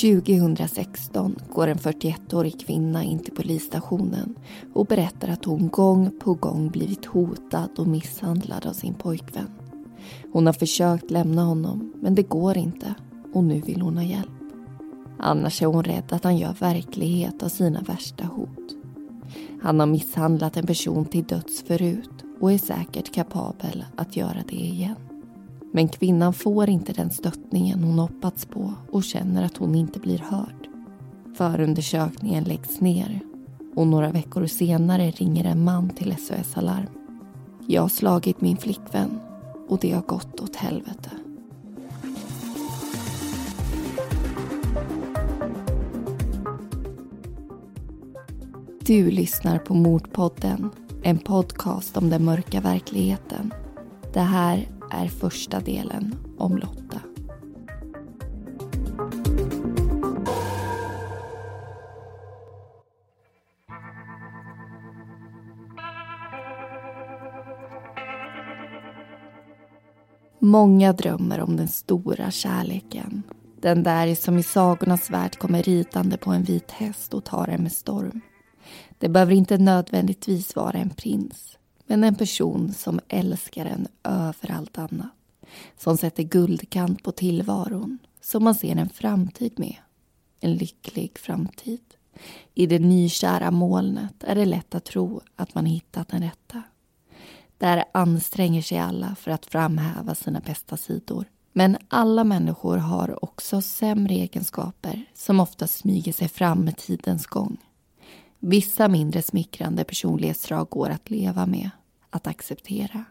2016 går en 41-årig kvinna in till polisstationen och berättar att hon gång på gång blivit hotad och misshandlad av sin pojkvän. Hon har försökt lämna honom, men det går inte och nu vill hon ha hjälp. Annars är hon rädd att han gör verklighet av sina värsta hot. Han har misshandlat en person till döds förut och är säkert kapabel att göra det igen. Men kvinnan får inte den stöttningen hon hoppats på och känner att hon inte blir hörd. Förundersökningen läggs ner och några veckor senare ringer en man till SOS Alarm. Jag har slagit min flickvän och det har gått åt helvete. Du lyssnar på Mordpodden, en podcast om den mörka verkligheten. Det här är första delen om Lotta. Många drömmer om den stora kärleken. Den där som i sagornas värld kommer ridande på en vit häst och tar en med storm. Det behöver inte nödvändigtvis vara en prins men en person som älskar en över allt annat. Som sätter guldkant på tillvaron, som man ser en framtid med. En lycklig framtid. I det nykära molnet är det lätt att tro att man hittat den rätta. Där anstränger sig alla för att framhäva sina bästa sidor. Men alla människor har också sämre egenskaper som ofta smyger sig fram med tidens gång. Vissa mindre smickrande personlighetsdrag går att leva med, att acceptera.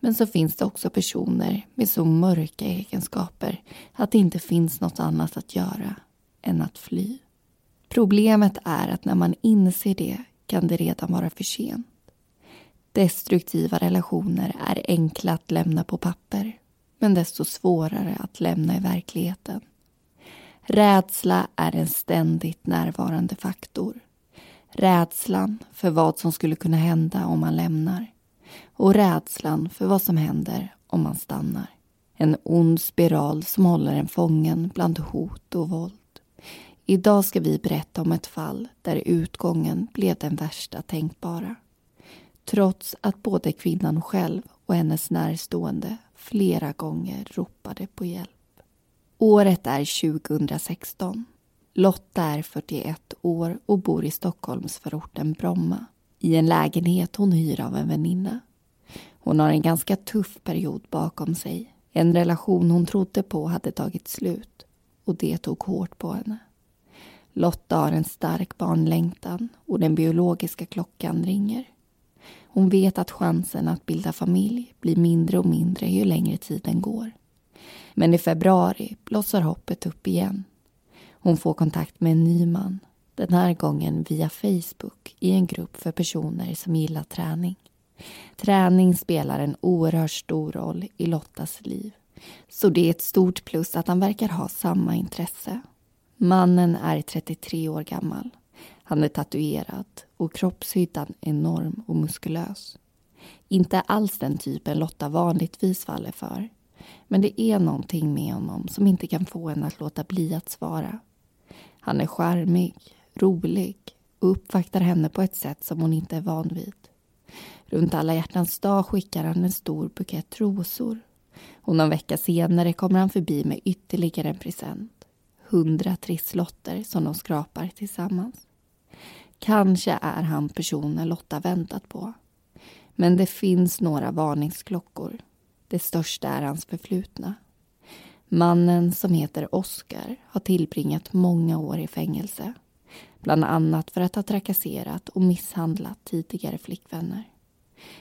Men så finns det också personer med så mörka egenskaper att det inte finns något annat att göra än att fly. Problemet är att när man inser det kan det redan vara för sent. Destruktiva relationer är enkla att lämna på papper men desto svårare att lämna i verkligheten. Rädsla är en ständigt närvarande faktor. Rädslan för vad som skulle kunna hända om man lämnar och rädslan för vad som händer om man stannar. En ond spiral som håller en fången bland hot och våld. Idag ska vi berätta om ett fall där utgången blev den värsta tänkbara. Trots att både kvinnan själv och hennes närstående flera gånger ropade på hjälp. Året är 2016. Lotta är 41 år och bor i Stockholmsförorten Bromma i en lägenhet hon hyr av en väninna. Hon har en ganska tuff period bakom sig. En relation hon trodde på hade tagit slut och det tog hårt på henne. Lotta har en stark barnlängtan och den biologiska klockan ringer. Hon vet att chansen att bilda familj blir mindre och mindre ju längre tiden går. Men i februari blossar hoppet upp igen. Hon får kontakt med en ny man. Den här gången via Facebook i en grupp för personer som gillar träning. Träning spelar en oerhört stor roll i Lottas liv. Så det är ett stort plus att han verkar ha samma intresse. Mannen är 33 år gammal. Han är tatuerad och kroppshyddan enorm och muskulös. Inte alls den typen Lotta vanligtvis faller för. Men det är någonting med honom som inte kan få henne att låta bli att svara. Han är charmig, rolig och uppvaktar henne på ett sätt som hon inte är van vid. Runt alla hjärtans dag skickar han en stor bukett rosor. Och någon vecka senare kommer han förbi med ytterligare en present. Hundra trisslotter som de skrapar tillsammans. Kanske är han personen Lotta väntat på. Men det finns några varningsklockor. Det största är hans förflutna. Mannen som heter Oscar har tillbringat många år i fängelse. Bland annat för att ha trakasserat och misshandlat tidigare flickvänner.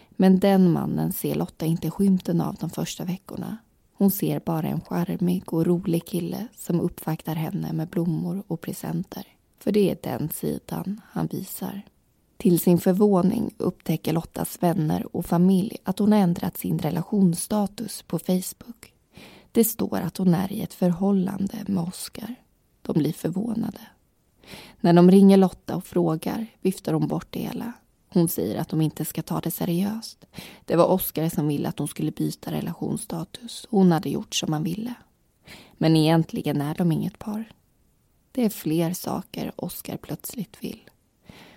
Men den mannen ser Lotta inte skymten av de första veckorna. Hon ser bara en charmig och rolig kille som uppvaktar henne med blommor och presenter. För det är den sidan han visar. Till sin förvåning upptäcker Lottas vänner och familj att hon har ändrat sin relationsstatus på Facebook. Det står att hon är i ett förhållande med Oskar. De blir förvånade. När de ringer Lotta och frågar viftar hon bort det hela. Hon säger att de inte ska ta det seriöst. Det var Oskar som ville att hon skulle byta relationsstatus. Hon hade gjort som han ville. Men egentligen är de inget par. Det är fler saker Oskar plötsligt vill.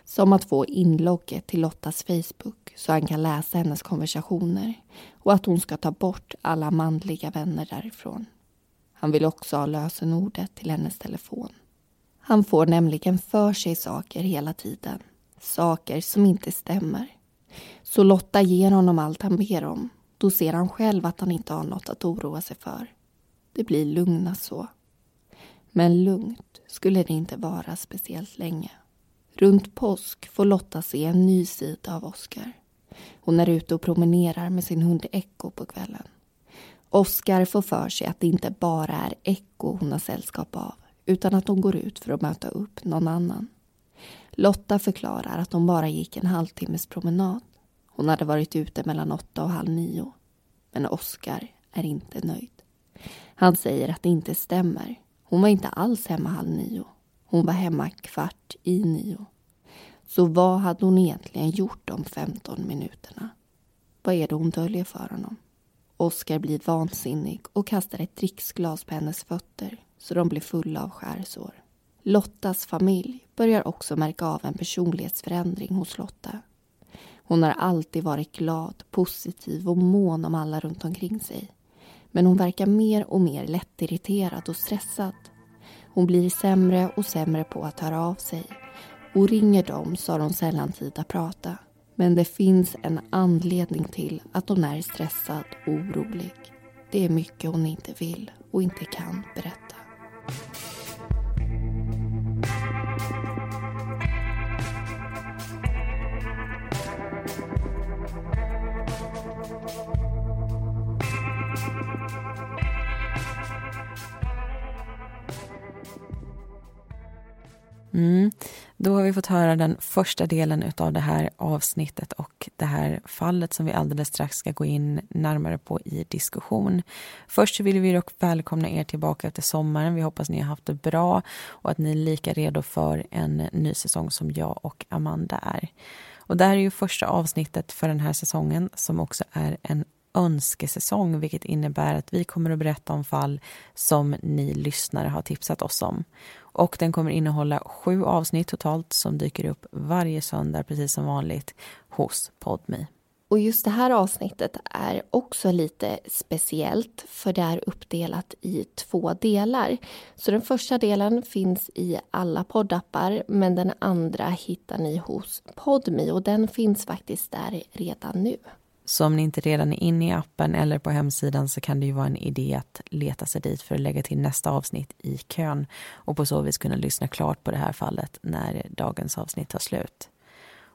Som att få inlogget till Lottas Facebook så han kan läsa hennes konversationer och att hon ska ta bort alla manliga vänner därifrån. Han vill också ha lösenordet till hennes telefon. Han får nämligen för sig saker hela tiden. Saker som inte stämmer. Så Lotta ger honom allt han ber om. Då ser han själv att han inte har något att oroa sig för. Det blir lugnast så. Men lugnt skulle det inte vara speciellt länge. Runt påsk får Lotta se en ny sida av Oskar. Hon är ute och promenerar med sin hund Echo på kvällen. Oskar får för sig att det inte bara är Echo hon har sällskap av utan att hon går ut för att möta upp någon annan. Lotta förklarar att hon bara gick en halvtimmes promenad. Hon hade varit ute mellan åtta och halv nio. Men Oskar är inte nöjd. Han säger att det inte stämmer. Hon var inte alls hemma halv nio. Hon var hemma kvart i nio. Så vad hade hon egentligen gjort de 15 minuterna? Vad är det hon döljer för honom? Oskar blir vansinnig och kastar ett dricksglas på hennes fötter så de blir fulla av skärsår. Lottas familj börjar också märka av en personlighetsförändring hos Lotta. Hon har alltid varit glad, positiv och mån om alla runt omkring sig. Men hon verkar mer och mer lättirriterad och stressad. Hon blir sämre och sämre på att höra av sig. Och ringer dem så har de sällan tid att prata. Men det finns en anledning till att hon är stressad och orolig. Det är mycket hon inte vill och inte kan berätta. Mm. Då har vi fått höra den första delen av det här avsnittet och det här fallet som vi alldeles strax ska gå in närmare på i diskussion. Först vill vi dock välkomna er tillbaka efter sommaren. Vi hoppas ni har haft det bra och att ni är lika redo för en ny säsong som jag och Amanda är. Och det här är ju första avsnittet för den här säsongen som också är en önskesäsong vilket innebär att vi kommer att berätta om fall som ni lyssnare har tipsat oss om. Och den kommer innehålla sju avsnitt totalt som dyker upp varje söndag precis som vanligt hos Podme. Och just det här avsnittet är också lite speciellt för det är uppdelat i två delar. Så den första delen finns i alla poddappar men den andra hittar ni hos Podme och den finns faktiskt där redan nu. Så om ni inte redan är inne i appen eller på hemsidan så kan det ju vara en idé att leta sig dit för att lägga till nästa avsnitt i kön och på så vis kunna lyssna klart på det här fallet när dagens avsnitt tar slut.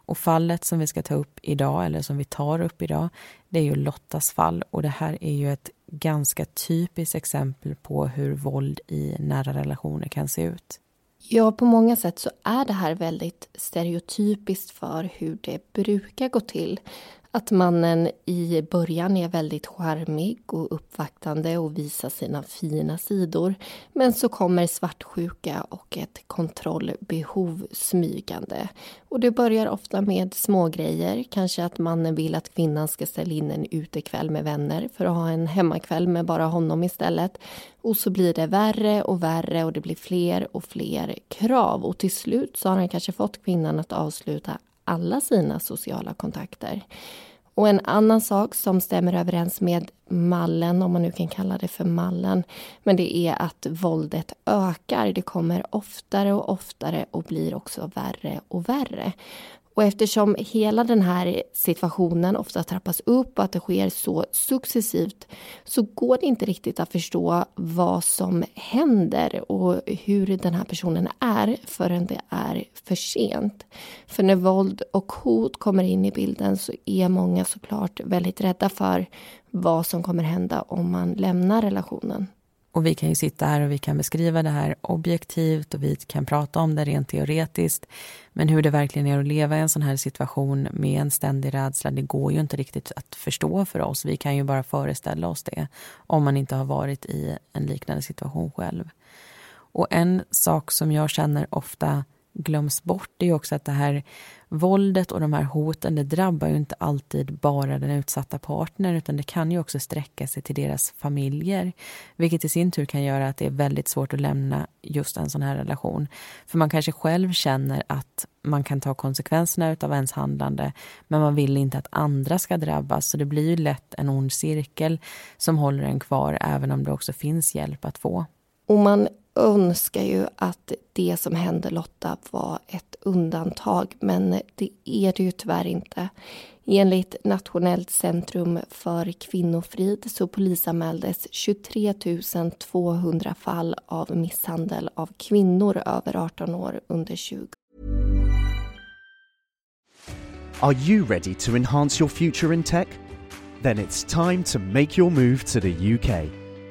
Och fallet som vi ska ta upp idag, eller som vi tar upp idag, det är ju Lottas fall och det här är ju ett ganska typiskt exempel på hur våld i nära relationer kan se ut. Ja, på många sätt så är det här väldigt stereotypiskt för hur det brukar gå till att mannen i början är väldigt charmig och uppvaktande och visar sina fina sidor. Men så kommer svartsjuka och ett kontrollbehov smygande. Och det börjar ofta med smågrejer. Kanske att mannen vill att kvinnan ska ställa in en utekväll med vänner för att ha en hemmakväll med bara honom istället. Och så blir det värre och värre och det blir fler och fler krav. Och till slut så har han kanske fått kvinnan att avsluta alla sina sociala kontakter. Och en annan sak som stämmer överens med mallen, om man nu kan kalla det för mallen, men det är att våldet ökar. Det kommer oftare och oftare och blir också värre och värre. Och eftersom hela den här situationen ofta trappas upp och att det sker så successivt så går det inte riktigt att förstå vad som händer och hur den här personen är förrän det är för sent. För när våld och hot kommer in i bilden så är många såklart väldigt rädda för vad som kommer hända om man lämnar relationen. Och vi kan ju sitta här och vi kan beskriva det här objektivt och vi kan prata om det rent teoretiskt. Men hur det verkligen är att leva i en sån här situation med en ständig rädsla, det går ju inte riktigt att förstå för oss. Vi kan ju bara föreställa oss det om man inte har varit i en liknande situation själv. Och en sak som jag känner ofta glöms bort är är också att det här våldet och de här hoten det drabbar ju inte alltid bara den utsatta partnern utan det kan ju också sträcka sig till deras familjer. Vilket i sin tur kan göra att det är väldigt svårt att lämna just en sån här relation. För man kanske själv känner att man kan ta konsekvenserna av ens handlande men man vill inte att andra ska drabbas så det blir ju lätt en ond cirkel som håller en kvar även om det också finns hjälp att få. Och man önskar ju att det som hände Lotta var ett undantag, men det är det ju tyvärr inte. Enligt Nationellt centrum för kvinnofrid så polisanmäldes 23 200 fall av misshandel av kvinnor över 18 år under 20. Are you ready to enhance your future in tech? Then it's time to make your move to the UK.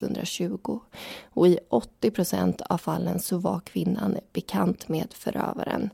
120. och i 80 procent av fallen så var kvinnan bekant med förövaren.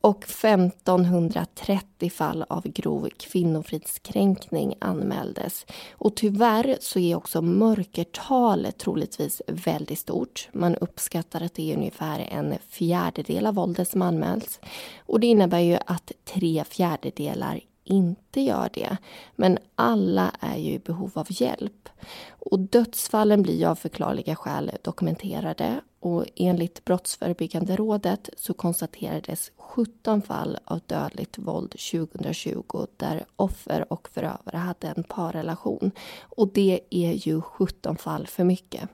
Och 1530 fall av grov kvinnofridskränkning anmäldes. Och tyvärr så är också mörkertalet troligtvis väldigt stort. Man uppskattar att det är ungefär en fjärdedel av våldet som anmäls. Och det innebär ju att tre fjärdedelar inte gör det. Men alla är ju i behov av hjälp. Och dödsfallen blir av förklarliga skäl dokumenterade och enligt Brottsförebyggande rådet så konstaterades 17 fall av dödligt våld 2020 där offer och förövare hade en parrelation. Och det är ju 17 fall för mycket.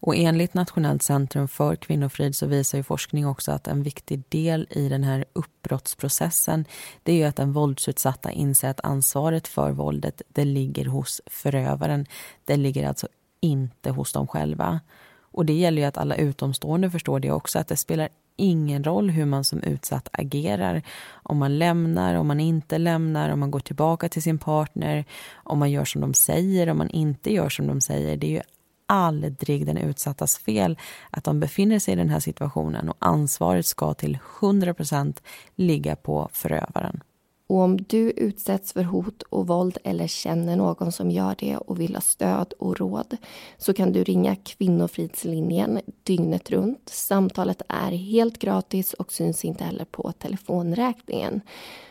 Och enligt Nationellt centrum för kvinnofrid så visar ju forskning också att en viktig del i den här uppbrottsprocessen det är ju att den våldsutsatta inser att ansvaret för våldet det ligger hos förövaren. Det ligger alltså inte hos dem själva. Och det gäller ju att alla utomstående förstår det också, att det spelar ingen roll hur man som utsatt agerar. Om man lämnar, om man inte lämnar, om man går tillbaka till sin partner, om man gör som de säger, om man inte gör som de säger. Det är ju aldrig den utsattas fel att de befinner sig i den här situationen och ansvaret ska till 100% ligga på förövaren. Och om du utsätts för hot och våld eller känner någon som gör det och vill ha stöd och råd så kan du ringa Kvinnofridslinjen dygnet runt. Samtalet är helt gratis och syns inte heller på telefonräkningen.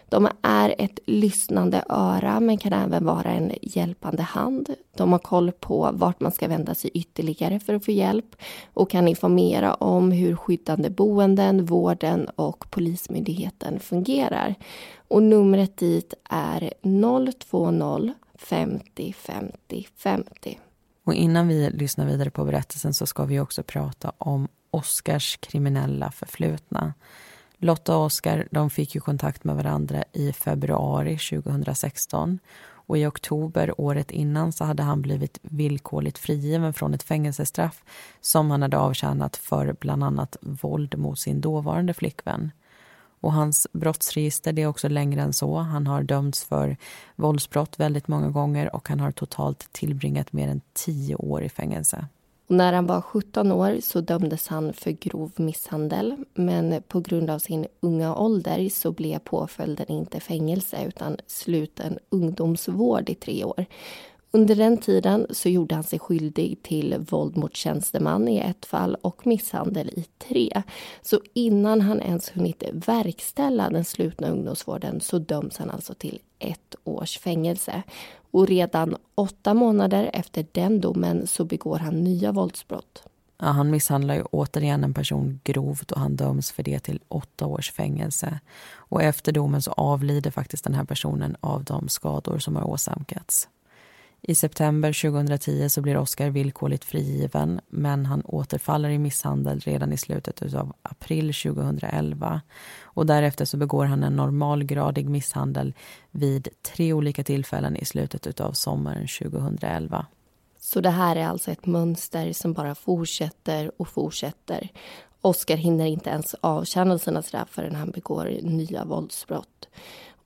De är ett lyssnande öra men kan även vara en hjälpande hand. De har koll på vart man ska vända sig ytterligare för att få hjälp och kan informera om hur skyddande boenden, vården och Polismyndigheten fungerar. Och numret dit är 020 50 50 50. Och innan vi lyssnar vidare på berättelsen så ska vi också prata om Oskars kriminella förflutna. Lotta och Oskar de fick ju kontakt med varandra i februari 2016 och i oktober året innan så hade han blivit villkorligt frigiven från ett fängelsestraff som han hade avtjänat för bland annat våld mot sin dåvarande flickvän. Och hans brottsregister det är också längre än så. Han har dömts för våldsbrott väldigt många gånger och han har totalt tillbringat mer än tio år i fängelse. Och när han var 17 år så dömdes han för grov misshandel. Men på grund av sin unga ålder så blev påföljden inte fängelse utan sluten ungdomsvård i tre år. Under den tiden så gjorde han sig skyldig till våld mot tjänsteman i ett fall och misshandel i tre. Så innan han ens hunnit verkställa den slutna ungdomsvården så döms han alltså till ett års fängelse. Och redan åtta månader efter den domen så begår han nya våldsbrott. Ja, han misshandlar ju återigen en person grovt och han döms för det till åtta års fängelse. Och efter domen så avlider faktiskt den här personen av de skador som har åsamkats. I september 2010 så blir Oscar villkorligt frigiven men han återfaller i misshandel redan i slutet av april 2011. Och därefter så begår han en normalgradig misshandel vid tre olika tillfällen i slutet av sommaren 2011. Så det här är alltså ett mönster som bara fortsätter och fortsätter. Oscar hinner inte ens avtjäna sina straff förrän han begår nya våldsbrott.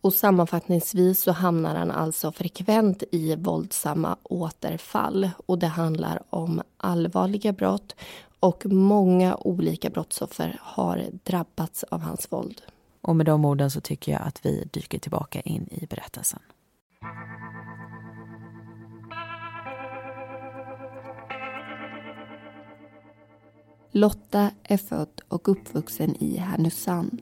Och sammanfattningsvis så hamnar han alltså frekvent i våldsamma återfall. Och det handlar om allvarliga brott och många olika brottsoffer har drabbats av hans våld. Och med de orden så tycker jag att vi dyker tillbaka in i berättelsen. Lotta är född och uppvuxen i Härnösand.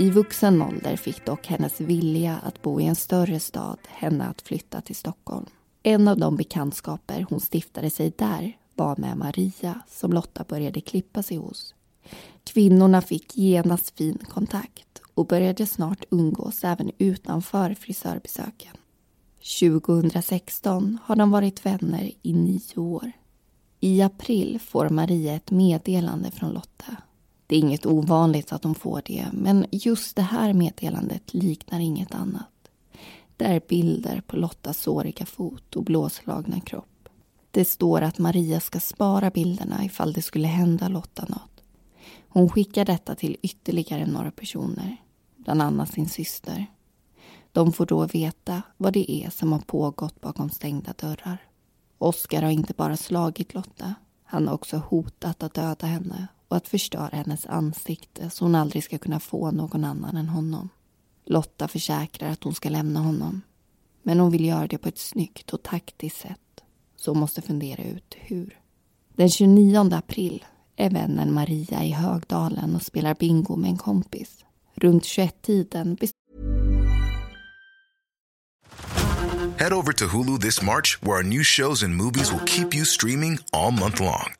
I vuxen ålder fick dock hennes vilja att bo i en större stad henne att flytta till Stockholm. En av de bekantskaper hon stiftade sig där var med Maria som Lotta började klippa sig hos. Kvinnorna fick genast fin kontakt och började snart umgås även utanför frisörbesöken. 2016 har de varit vänner i nio år. I april får Maria ett meddelande från Lotta. Det är inget ovanligt att de får det, men just det här meddelandet liknar inget annat. Det är bilder på Lottas såriga fot och blåslagna kropp. Det står att Maria ska spara bilderna ifall det skulle hända Lotta något. Hon skickar detta till ytterligare några personer, bland annat sin syster. De får då veta vad det är som har pågått bakom stängda dörrar. Oskar har inte bara slagit Lotta. Han har också hotat att döda henne och att förstöra hennes ansikte så hon aldrig ska kunna få någon annan än honom. Lotta försäkrar att hon ska lämna honom. Men hon vill göra det på ett snyggt och taktiskt sätt. Så hon måste fundera ut hur. Den 29 april är vännen Maria i Högdalen och spelar bingo med en kompis. Runt 21-tiden Head over to Hulu this March, where our new shows and movies will keep you streaming all month long.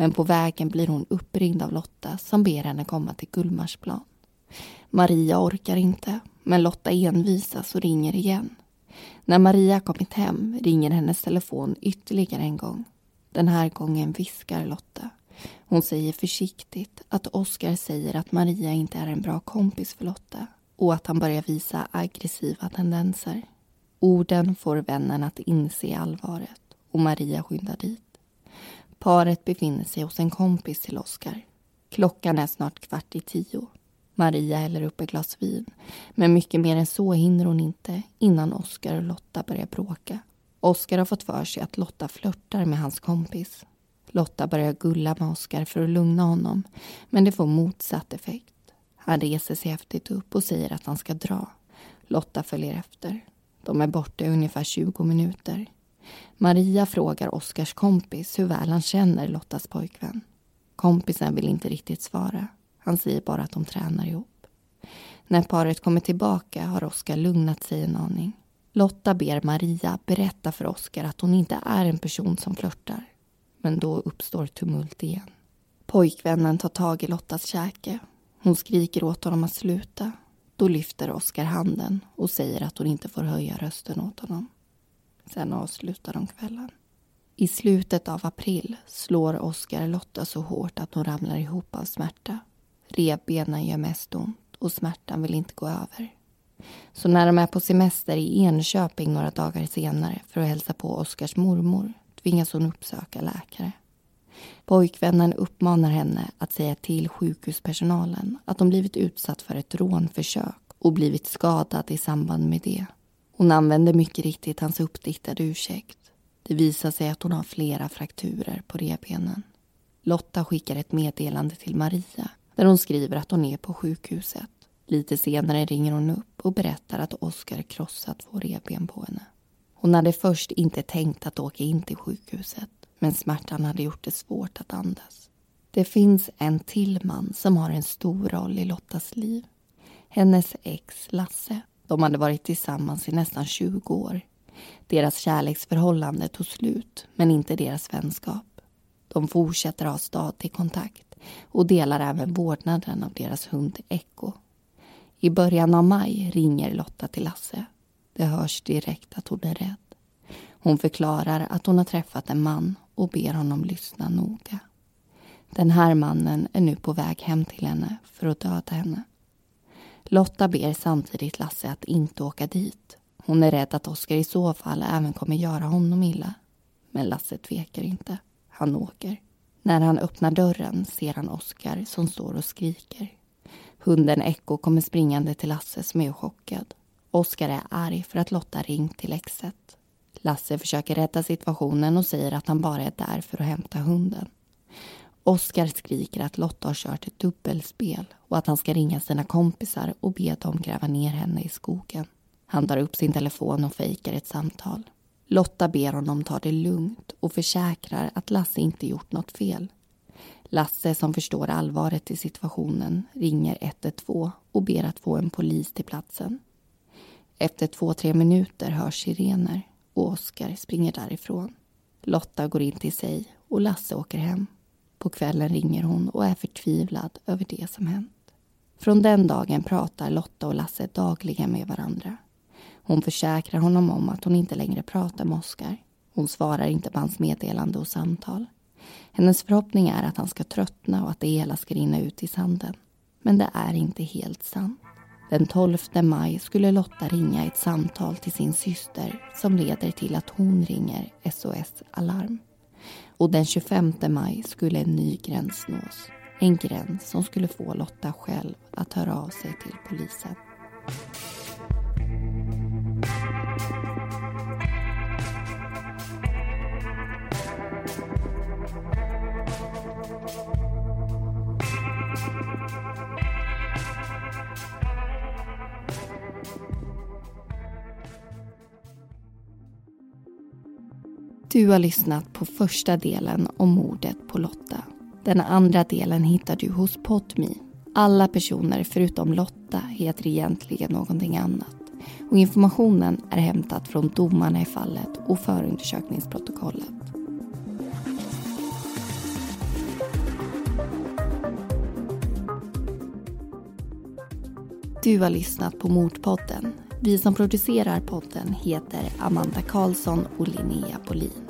Men på vägen blir hon uppringd av Lotta som ber henne komma till Gullmarsplan. Maria orkar inte, men Lotta envisas och ringer igen. När Maria kommit hem ringer hennes telefon ytterligare en gång. Den här gången viskar Lotta. Hon säger försiktigt att Oskar säger att Maria inte är en bra kompis för Lotta och att han börjar visa aggressiva tendenser. Orden får vännen att inse allvaret och Maria skyndar dit. Paret befinner sig hos en kompis till Oskar. Klockan är snart kvart i tio. Maria häller upp ett glas vin. Men mycket mer än så hinner hon inte innan Oskar och Lotta börjar bråka. Oskar har fått för sig att Lotta flörtar med hans kompis. Lotta börjar gulla med Oskar för att lugna honom, men det får motsatt effekt. Han reser sig häftigt upp och säger att han ska dra. Lotta följer efter. De är borta i ungefär 20 minuter. Maria frågar Oskars kompis hur väl han känner Lottas pojkvän. Kompisen vill inte riktigt svara. Han säger bara att de tränar ihop. När paret kommer tillbaka har Oskar lugnat sig en aning. Lotta ber Maria berätta för Oskar att hon inte är en person som flörtar. Men då uppstår tumult igen. Pojkvännen tar tag i Lottas käke. Hon skriker åt honom att sluta. Då lyfter Oskar handen och säger att hon inte får höja rösten åt honom. Sen avslutar de kvällen. I slutet av april slår Oskar Lotta så hårt att hon ramlar ihop av smärta. Revbenen gör mest ont och smärtan vill inte gå över. Så när de är på semester i Enköping några dagar senare för att hälsa på Oskars mormor tvingas hon uppsöka läkare. Pojkvännen uppmanar henne att säga till sjukhuspersonalen att de blivit utsatt för ett rånförsök och blivit skadad i samband med det. Hon använder mycket riktigt hans uppdiktade ursäkt. Det visar sig att hon har flera frakturer på revbenen. Lotta skickar ett meddelande till Maria där hon skriver att hon är på sjukhuset. Lite senare ringer hon upp och berättar att Oskar krossat två revben på henne. Hon hade först inte tänkt att åka in till sjukhuset men smärtan hade gjort det svårt att andas. Det finns en till man som har en stor roll i Lottas liv. Hennes ex Lasse. De hade varit tillsammans i nästan 20 år. Deras kärleksförhållande tog slut, men inte deras vänskap. De fortsätter ha stadig kontakt och delar även vårdnaden av deras hund Echo. I början av maj ringer Lotta till Lasse. Det hörs direkt att hon är rädd. Hon förklarar att hon har träffat en man och ber honom lyssna noga. Den här mannen är nu på väg hem till henne för att döda henne. Lotta ber samtidigt Lasse att inte åka dit. Hon är rädd att Oskar i så fall även kommer göra honom illa. Men Lasse tvekar inte. Han åker. När han öppnar dörren ser han Oskar som står och skriker. Hunden Echo kommer springande till Lasse som är chockad. Oskar är arg för att Lotta ringt till exet. Lasse försöker rädda situationen och säger att han bara är där för att hämta hunden. Oskar skriker att Lotta har kört ett dubbelspel och att han ska ringa sina kompisar och be dem gräva ner henne i skogen. Han tar upp sin telefon och fejkar ett samtal. Lotta ber honom ta det lugnt och försäkrar att Lasse inte gjort något fel. Lasse, som förstår allvaret i situationen, ringer 112 och ber att få en polis till platsen. Efter två, tre minuter hörs sirener och Oskar springer därifrån. Lotta går in till sig och Lasse åker hem. På kvällen ringer hon och är förtvivlad över det som hänt. Från den dagen pratar Lotta och Lasse dagligen med varandra. Hon försäkrar honom om att hon inte längre pratar med Oskar. Hon svarar inte på hans meddelande och samtal. Hennes förhoppning är att han ska tröttna och att det hela ska rinna ut i sanden. Men det är inte helt sant. Den 12 maj skulle Lotta ringa ett samtal till sin syster som leder till att hon ringer SOS Alarm. Och den 25 maj skulle en ny gräns nås. En gräns som skulle få Lotta själv att höra av sig till polisen. Du har lyssnat på första delen om mordet på Lotta. Den andra delen hittar du hos Podmi. Alla personer förutom Lotta heter egentligen någonting annat. Och informationen är hämtad från domarna i fallet och förundersökningsprotokollet. Du har lyssnat på Mordpodden vi som producerar podden heter Amanda Karlsson och Linnea Bolin.